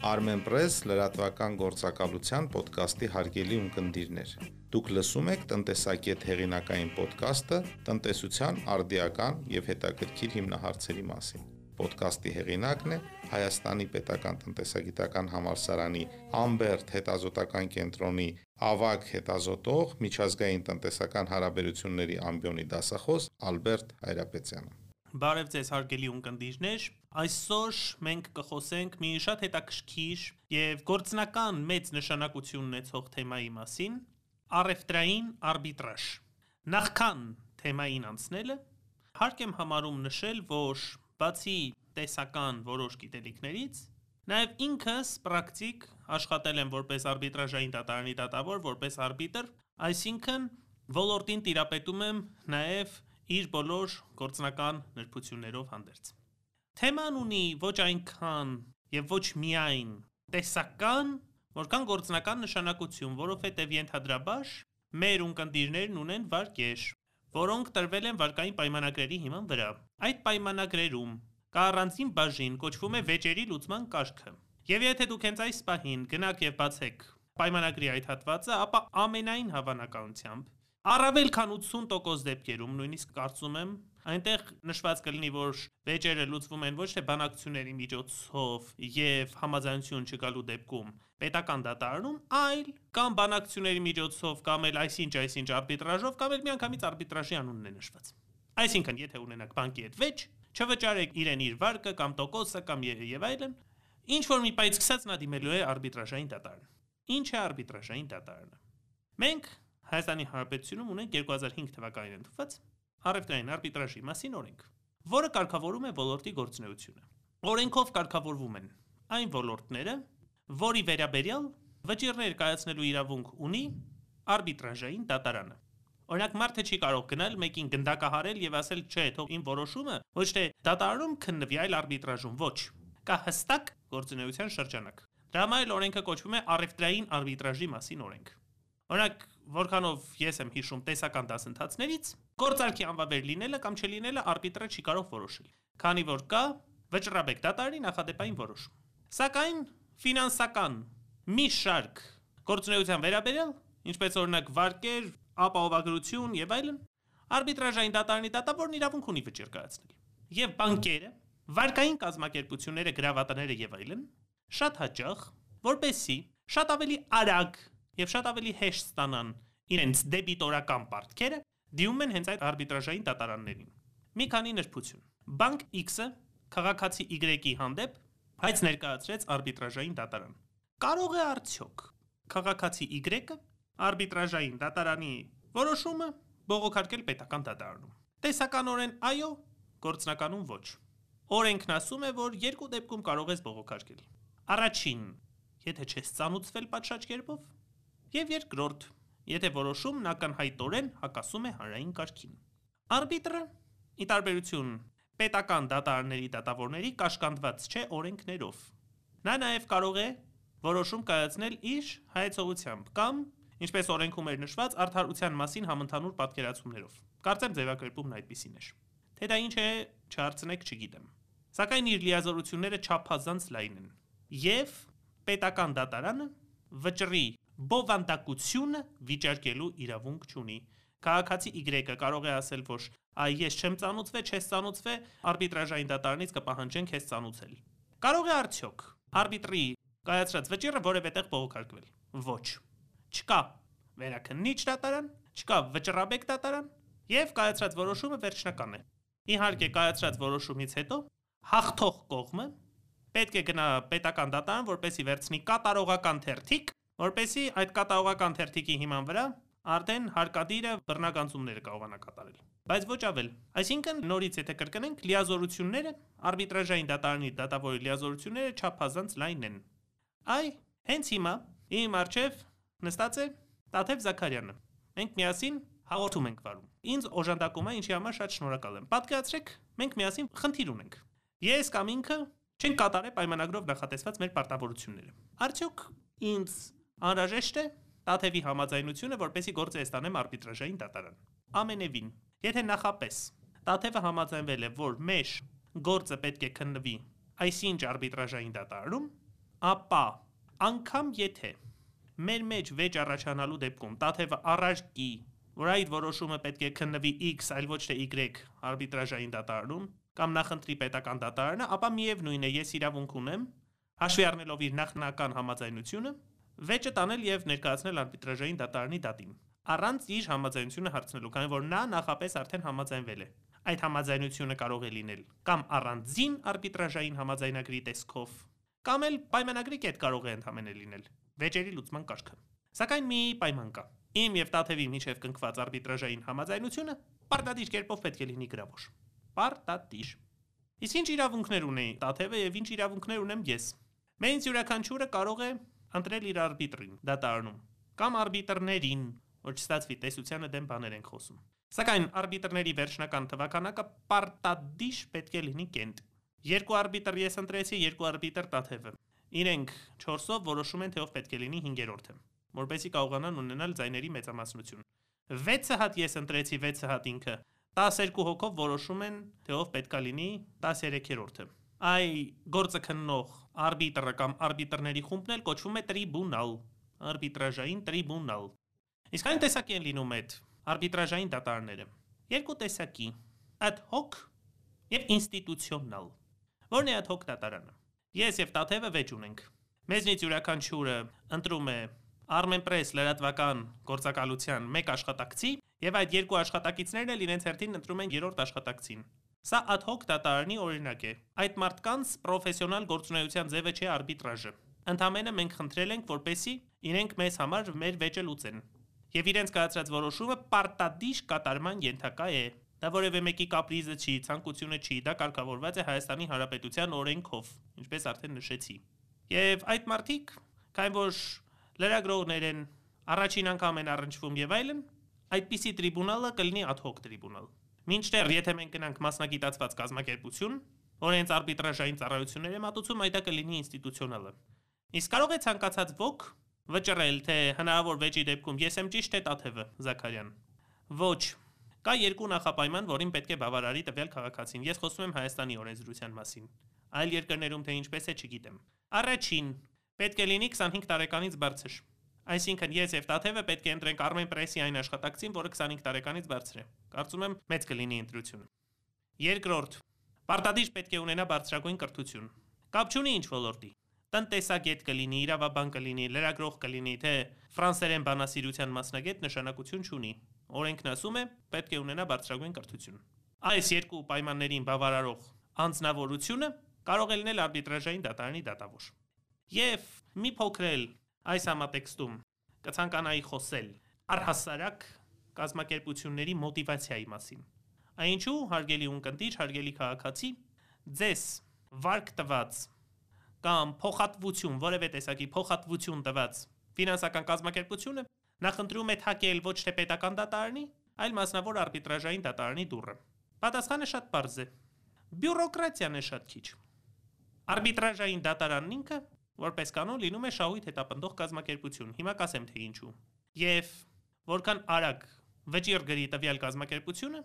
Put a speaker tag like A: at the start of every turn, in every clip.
A: Armenpress լրատվական գործակալության ոդկասթի հարգելի ունկնդիրներ։ Դուք լսում եք տնտեսակետ հեղինակային ոդկասթը տնտեսության արդիական եւ հետաքրքիր հիմնահարցերի մասին։ Ոդկասթի հեղինակն է Հայաստանի Պետական տնտեսագիտական համալսարանի Ամբերտ հետազոտական կենտրոնի ավագ հետազոտող միջազգային տնտեսական հարաբերությունների ամբիոնի դասախոս Ալբերտ Հայրապետյանը։
B: Բարև ձեզ հարգելի ունկնդիրներ։ Այսօր մենք կխոսենք մի շատ հետաքրքիր եւ գործնական մեծ նշանակություն ունեցող թեմայի մասին՝ առևտրային արբիտրաժ։ Նախքան թեմային անցնելը, հարկ եմ համարում նշել, որ բացի տեսական որոշ գիտելիքներից, Նաև ինքս պրակտիկ աշխատել եմ որպես արբիտրաժային դատարանի դատավոր, որպես արբիտր, այսինքն ոլորտին տիրապետում եմ նաև իր բոլոր գործնական նրբություններով հանդերձ։ Թեման ունի ոչ այնքան եւ ոչ միայն տեսական, որքան գործնական նշանակություն, որովհետեւ ենթադրաբար մեր ունկնդիրներն ունեն վարկեր, որոնք տրվել են վարկային պայմանագրերի հիման վրա։ Այդ պայմանագրերում կա առանձին բաժին, կոչվում է վեճերի լուծման կարգը։ Եվ եթե դուք հենց այս պահին գնաք եւ բացեք պայմանագրի այդ հատվածը, ապա ամենայն հավանականությամբ Առավել քան 80% դեպքերում, նույնիսկ կարծում եմ, այնտեղ նշված կլինի, որ վեճերը լուծվում են ոչ թե բանակցությունների միջոցով եւ համաձայնություն չգալու դեպքում պետական դատարանում, այլ կամ բանակցությունների միջոցով կամ էլ այսինչ այսինչ արբիտրաժով կամ էլ միանգամից արբիտրաժի անունն է նշված։ Այսինքն, եթե ունենanak բանկի հետ վեճ, չվճարեք իրեն իր վարկը կամ տոկոսը կամ եւ այլն, ինչ որ մի պայծ սկսած նա դիմելու է արբիտրաժային դատարան։ Ինչ է արբիտրաժային դատարանը։ Մենք Հայաստանի Հանրապետությունում ունենք 2005 թվականին ընդունված առևտրային արբիտրաժի մասին օրենք, որը կարգավորում է ոլորտի գործունեությունը։ Օրենքով կարգավորվում են այն ոլորտները, որի վերաբերյալ վճիռներ կայացնելու իրավունք ունի արբիտրաժային դատարանը։ Օրինակ մարդը չի կարող գնալ մեկին գնդակահարել եւ ասել, չէ, թող իմ որոշումը ոչ թե դատարանում քննվի, այլ արբիտրաժում, ոչ։ Կա հստակ գործունեության շրջանակ։ Դրա համար օրենքը կոչվում է առևտրային արբիտրաժի մասին օրենք։ Օրինակ, որքանով ես եմ հիշում տեսական դասընթացներից, գործարքի անվավեր լինելը կամ չլինելը արբիտրը չի կարող որոշել, քանի որ կա վճռաբեկ դատարանի նախադեպային որոշում։ Սակայն ֆինանսական մի շարք գործունեության վերաբերյալ, ինչպես օրինակ վարկեր, ապահովագրություն եւ այլն, արբիտրաժային դատարանի դատավորն իրավունք ունի վճիռ կայացնել։ Եվ բանկերը, վարկային կազմակերպությունները, գրավատները եւ այլն, շատ հաճախ, որպեսի շատ ավելի արագ եւ շատ ավելի հեշտ ստանան իրենց դեբիտորական պարտքերը, դիում են հենց այդ արբիտրաժային դատարաններին։ Մի քանի նրբություն։ Բանկ X-ը քաղաքացի Y-ի հանդեպ հայց ներկայացրեց արբիտրաժային դատարան։ Կարող է արդյոք քաղաքացի Y-ը արբիտրաժային դատարանի որոշումը բողոքարկել պետական դատարանում։ Տեսականորեն այո, գործնականում ոչ։ Օրենքն ասում է, որ երկու դեպքում կարող ես բողոքարկել։ Առաջին, եթե չես ծանուցվել պատշաճ կերպով, Եվ երկրորդ, եթե որոշումն ակնհայտորեն հակասում է հանրային կարգին։ Արբիտրը, ի տարբերություն պետական դատարանների դատավորների, կաշկանդված չէ օրենքներով։ Նա նաև կարող է որոշում կայացնել իր հայեցողությամբ կամ, ինչպես օրենքում էր նշված, արդարության մասին համընդհանուր պատկերացումներով։ Կարծեմ ձևակերպումն այդպեսին էր։ Թե դա ինչ է, չհարցնեք, չգիտեմ։ Սակայն իր լիազորությունները չափազանց լայն են։ Եվ պետական դատարանը վճռի բովանդակությունը վիճարկելու իրավունք չունի։ Քաղաքացի Y-ը կարող է ասել, որ այ ես չեմ ծանուցվել, չես ծանուցվել, արբիտրաժային դատարանից կպահանջենք քեզ ծանուցել։ Կարող է արդյոք արբիտրի կայացրած վճիռը որևէ տեղ բողոքարկվել։ Ոչ։ Չկա վերաքննիչ դատարան, չկա վճռաբեկ դատարան եւ կայացրած որոշումը վերջնական է։ Իհարկե կայացրած որոշումից հետո հաղթող կողմը պետք է գնա պետական դատարան, որպեսի վերցնի կատարողական թերթիկ որպեսի այդ կատաղական թերթիկի հիման վրա արդեն հարկադիրը բռնականությունները կարողանա կատարել։ Բայց ոչ ավել։ Այսինքն նորից եթե կրկնենք, լիազորությունները արբիտրաժային դատարանի դատավորի լիազորությունները չափազանց լայն են։ Այ հենց հիմա իմ արչև նստած է Տաթև Զաքարյանը։ Մենք միասին հաղորդում ենք վարում։ Ինձ օժանդակում է, ինչի համար շատ շնորհակալ եմ։ Պատկերացրեք, մենք միասին խնդիր ունենք։ Ես կամ ինքը չենք կատարել պայմանագրով նախատեսված մեր պարտավորությունները։ Արդյոք ինձ Անհրաժեշտ է Տաթևի համաձայնությունը, որպեսի գործը ստանեմ արբիտրաժային դատարան։ Ամենևին, եթե նախապես Տաթևը համաձայնվել է, որ մեր գործը պետք է քննվի այսինչ արբիտրաժային դատարանում, ապա անգամ եթե մեր մեջ վեճ առաջանալու դեպքում Տաթևը առաջ գի, որ այդ որոշումը պետք է քննվի X, այլ ոչ թե Y արբիտրաժային դատարանում կամ նախընտրի պետական դատարանը, ապա միևնույն է, ես իրավունք ունեմ, հաշվի առնելով իր նախնական համաձայնությունը, վեճը տանել եւ ներկայացնել արբիտրաժային դատարանի դատին առանց իր համաձայնությունը հարցնելու, քանի որ նա նախապես արդեն համաձայնվել է։ Այդ համաձայնությունը կարող է լինել կամ առանձին արբիտրաժային համաձայնագրի տեսքով, կամ էլ պայմանագրի կետ կարող է ընդհանրապես լինել վեճերի լուծման կարգը։ Սակայն մի պայման կա։ Իմ եւ Տաթևի միջև կնքված արբիտրաժային համաձայնությունը պարտադիր կերպով պետք է լինի գրավոր։ Պարտադիր։ Իսկ ինչ իրավունքներ ունի Տաթևը եւ ինչ իրավունքներ ունեմ ես։ Մենք յուրաքանչյուրը կարող է ընտրել իր արբիտրին դատարանում կամ արբիտրներին, որ չստացվի տեսությանը դեմ բաներ են խոսում։ Սակայն արբիտրների վերջնական թվականակը պարտադիր պետք է լինի կենտ։ Երկու արբիտր ես ընտրեցի, երկու արբիտր Տաթևը։ Իրենք 4-ով որոշում են թե ով պետք է լինի 5-րդը, որպեսզի կարողանան ունենալ ձայների մեծամասնություն։ 6 հատ ես ընտրեցի, 6 հատ ինքը 12 հոգով որոշում են թե ով պետքա լինի 13-րդը։ Այ գործը քննող արբիտրը կամ արբիտրների խումբն էլ կոչվում է տրիբունալ, արբիտրաժային տրիբունալ։ Իսկ այն տեսակի են լինում այդ արբիտրաժային դատարանները։ Երկու տեսակի՝ ad hoc եւ ինստիտուցիոնալ։ Որն է ad hoc դատարանը։ Ես եւ Տաթևը վեճ ունենք։ Մեզնից յուրաքանչյուրը ընտրում է Armenpress լրատվական գործակալության մեկ աշխատակցի եւ այդ երկու աշխատակիցներն էլ իրենց հերթին ընտրում են երրորդ աշխատակցին։ Սա ad hoc դատարանի օրինակ է։ Այդ մարդկանց պրոֆեսիոնալ գործունեության ձևը չէ արբիտրաժը։ Ընդամենը մենք խնդրել ենք, որպեսի իրենք մեզ համար մեր վեճը լուծեն։ Եվ իրենց կայացրած որոշումը պարտադիր կատարման ենթակա է։ Դա որևէ մեկի կապրիզը չի, ցանկությունը չի, դա կարգավորված է Հայաստանի Հանրապետության օրենքով, ինչպես արդեն նշեցի։ Եվ այդ մարտիկ, քանի որ լրագրողներ են, առաջին անգամ են առնչվում եւ այլն, այդպիսի տրիբունալը կլինի ad hoc տրիբունալ։ Մինչդեռ եթե մենք գնանք մասնագիտացված կազմակերպություն, որ հենց արբիտրաժային ծառայություններ է մատուցում, այդա կլինի ինստիտուցիոնալը։ Իսկ կարող է ցանկացած ոք վճռել, թե հնարավոր վեճի դեպքում ես եմ ճիշտ է Տաթևը Զաքարյան։ Ոչ, Կա երկու նախապայման, որին պետք է բավարարի տվյալ քաղաքացին։ Ես խոսում եմ Հայաստանի օրենսդրության մասին։ Այլ երկրներում թե ինչպես է, չգիտեմ։ Առաջին, պետք է լինի 25 տարեկանից բարձր։ Այսինքն ես եւ Տաթևը պետք է ընտրենք Armenpress-ի այն աշխատակցին, որը 25 տարեկանից բարձր է։ Կարծում եմ մեծ կլինի ընտրությունը։ Երկրորդ, պարտադիր պետք է ունենա բարձրագույն կրթություն։ Կապ չունի ինչ ոլորտի տնտեսագետ կլինի, իրավաբան կլինի, լրագրող կլինի, թե ֆրանսերեն բանասիրության մասնագետ նշանակություն չունի։ Օրենքն ասում է, պետք է ունենա բարձրագույն կրթություն։ Այս երկու պայմաններին բավարարող անձնավորությունը կարող է լինել արբիտրաժային դատարանի դատավոր։ Եվ մի փոքրել այս համատեքստում կցանկանայի խոսել առհասարակ կազմակերպությունների մոտիվացիայի մասին։ Այնչու հարգելի ունկնդիր, հարգելի քաղաքացի, ձեզ վարկ տված կամ փոխատվություն, որևէ տեսակի փոխատվություն տված ֆինանսական կազմակերպությունը նախընտրում է թակել ոչ թե պետական դատարանի, այլ մասնավոր արբիտրաժային դատարանի դուռը։ Պատասխանը շատ པարզ է։ Բյուրոկրատիան է շատ քիչ։ Արբիտրաժային դատարանն ինքը որպես կանոն լինում է շահույթ հետապնդող կազմակերպություն։ Հիմա կասեմ թե ինչու։ Եվ որքան արագ վճիռ գրի տվյալ կազմակերպությունը,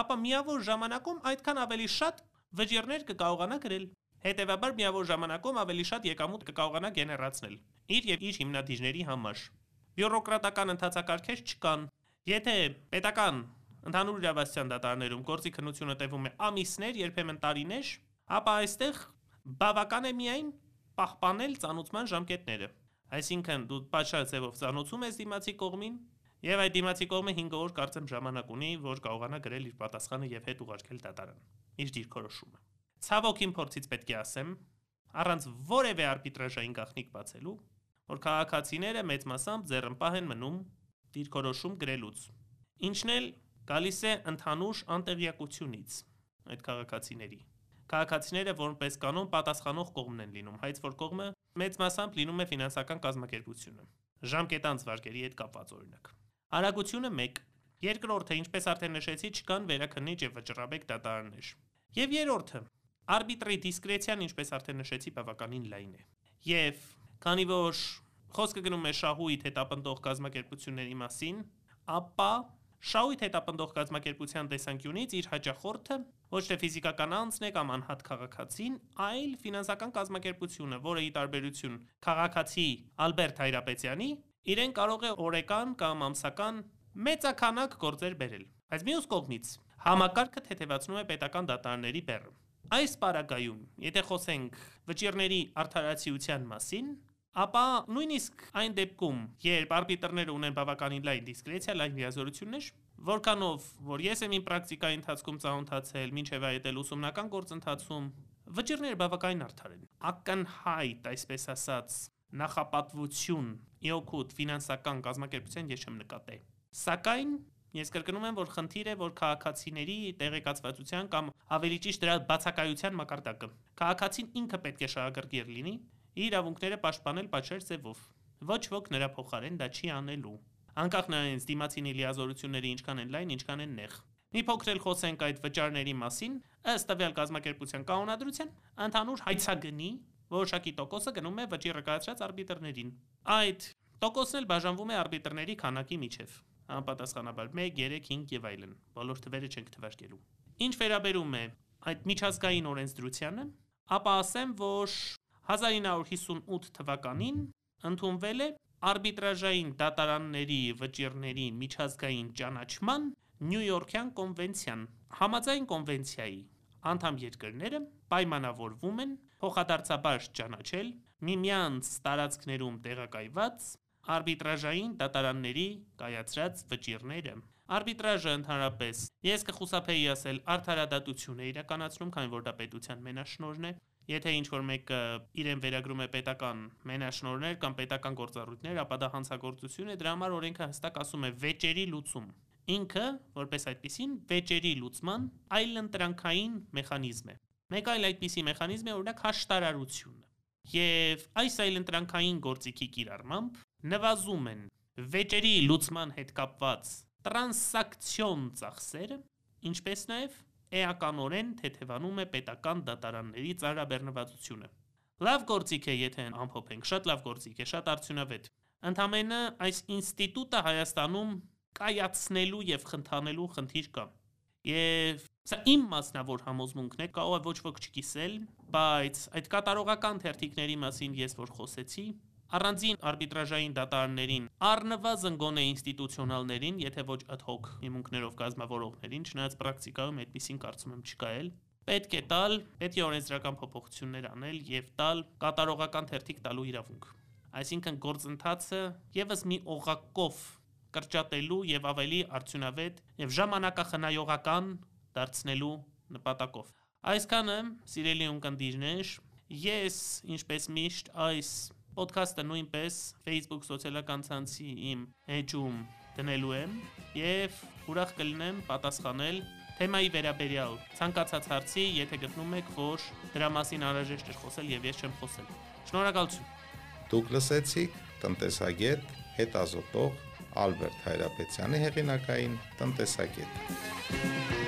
B: ապա միավոր ժամանակում այդքան ավելի շատ վճիռներ կկարողանա գրել։ Հետևաբար միավոր ժամանակում ավելի շատ եկամուտ կկարողանա գեներացնել իր եւ իր հիմնադիրների համար բյուրոկրատական ընթացակարգեր չկան։ Եթե պետական ընդհանուր իրավասության դատարներում գործի քննությունը տևում է ամիսներ, երբեմն տարիներ, ապա այստեղ բավական է միայն պահպանել ծանուցման ժամկետները։ Այսինքն դու պատշաճ ձևով ծանուցում ես դիմացի կողմին, եւ այդ դիմացի կողմը 5 օր կարծեմ ժամանակ ունի, որ կարողանա գրել իր պատասխանը եւ հետ ուղարկել դատարան։ Իր դիրքորոշումը։ Ցավոք իմ փորձից պետք է ասեմ, առանց որևէ արբիտրաժային գաղտնիք բացելու, որ քաղաքացիները մեծ մասամբ ձեռնպահ են մնում դիրքորոշում գրելուց։ Ինչն էլ գալիս է ընդհանուր անտեղյակությունից այդ քաղաքացիների։ Քաղաքացիները որպես կանոն պատասխանող կողմն են լինում, հայց որ կողմը մեծ մասամբ լինում է ֆինանսական կազմակերպությունը։ Ժամկետանց վարկերի հետ կապված օրինակ։ Արագությունը 1 Երկրորդը, ինչպես արդեն նշեցի, չկան վերաքննիչ եւ վճռաբեկ դատարաններ։ Եվ երրորդը, արբիտրի դիսկրեցիան, ինչպես արդեն նշեցի, բավականին լայն է։ Եվ Քանի որ խոսքը գնում է շահույթ հետապնդող կազմակերպությունների մասին, ապա շահույթ հետապնդող կազմակերպության տեսանկյունից իր հաճախորդը ոչ թե ֆիզիկական անձն է կամ անհատ քաղաքացին, այլ ֆինանսական կազմակերպությունը, որը ի տարբերություն քաղաքացի Ալբերտ Հայրապետյանի, իրեն կարող է օրեկան կամ ամսական մեծականակ գործեր բերել։ Բայց մյուս կողմից համակարգը թեթևացնում է պետական դատարանների բեռը։ Այս պարագայում, եթե խոսենք վճիրների արդարացիության մասին, ապա նույնիսկ այն դեպքում, երբ արբիտրները ունեն բավականին լայն դիսկրեցիա, լայն լիազորություններ, որքանով որ ես եմ իմ պրակտիկայի ընթացքում ծանոթացել, ինչև այդ էլ ուսումնական գործընթացում, վճիրները բավականին արդար են։ Ակնհայտ, այսպես ասած, նախապատվություն իօքուտ ֆինանսական կազմակերպության ես չեմ նկատել։ Սակայն Ես կրկնում եմ, որ խնդիր է, որ քաղաքացիների տեղեկացվածության կամ ավելի ճիշտ դրա բացակայության մակարդակը։ Քաղաքացին ինքը պետք է շահագրգիռ լինի, իրավունքները պաշտպանել պատշեր ձևով։ Ոչ ոք նրա փոխարեն դա չի անելու։ Անկախ նրանից դիմացինի լիազորությունները ինչքան են լայն, ինչքան են նեղ։ Մի փոքր էլ խոսենք այդ վճարների մասին, ըստ տվյալ կազմակերպության կանոնադրության, ընդհանուր հայցագնի որոշակի տոկոսը գնում է վճիռը կայացրած արբիտրներին։ Այդ տոկոսն էլ բաժանվում է արբիտրների քանակի միջև անպատասխանաբար 1, 3, 5 եւ այլն։ Բոլոր թվերը չենք թվարկելու։ Ինչ վերաբերում է այդ միջազգային օրենսդրությանը, ապա ասեմ, որ 1958 թվականին ընդունվել է արբիտրաժային դատարանների վճիրների միջազգային ճանաչման Նյու-Յորքյան կոնվենցիան։ Համաձայն կոնվենցիայի անդամ երկրները պայմանավորվում են փոխադարձաբար ճանաչել միմյանց տարածքներում տեղակայված արբիտրաժային դատարանների կայացրած վճիրները։ Արբիտրաժը ընդհանրապես ես կխուսափեի ասել արդարադատություն է իրականացնում, քանի որ դա պետության մենաշնորհն է, Եթե ինչ որ մեկը իրեն վերագրում է պետական մենաշնորհներ կամ պետական գործառույթներ, ապա դա հանցագործություն է, դրա համար օրենքը հստակ ասում է վեճերի լուծում։ Ինքը, որպես այդպեսին, վեճերի լուծման այլընտրանքային մեխանիզմ է։ Մեկ այլ այդպիսի մեխանիզմ է օրինակ հաշտարարությունը։ Եվ այս այլընտրանքային գործիքի կիրառմամբ նվազում են վեճերի լուծման հետ կապված տրանսակցիոն ծախսերը, ինչպես նաև էականորեն թեթևանում է պետական դատարանների ծառաբեռնվածությունը։ Լավ գործիք է, եթե ամփոփենք, շատ լավ գործիք է, շատ արդյունավետ։ Ընդամենը այս ինստիտուտը Հայաստանում կայացնելու եւ խնդանելու խնդիր կա։ Եվ սա իմ մասնավոր համոզմունքն է, կարող է ոչ ոք չկիսել, բայց այդ կատարողական թերթիկների մասին ես որ խոսեցի, Առանձին արբիտրաժային դատարաններին, առնվազն գոնե ինստիտուցիոնալներին, եթե ոչ ad hoc հիմունքներով կազմավորողներին, չնայած պրակտիկայում այդպեսին կարծում եմ չկա էլ, պետք է տալ, պետք է օրենսդրական փոփոխություններ անել եւ տալ կատարողական թերթիկ տալու իրավունք։ Այսինքն գործընթացը եւս մի օղակով կրճատելու եւ ավելի արդյունավետ եւ ժամանակախնայողական դարձնելու նպատակով։ Այսքանը, սիրելի ունկնդիրներ, ես, ինչպես միշտ, այս Պոդքասթը նույնպես Facebook սոցիալական ցանցի իմ էջում դնելու եմ եւ ուրախ կլինեմ պատասխանել թեմայի վերաբերյալ ցանկացած հարցի, եթե գտնում եք, որ դրա մասին անհրաժեշտ է խոսել եւ ես չեմ խոսել։ Շնորհակալություն։
A: Դուք լսեցիք տնտեսագետ հետազոտող Ալբերտ Հայրապետյանի հեղինակային տնտեսագետ։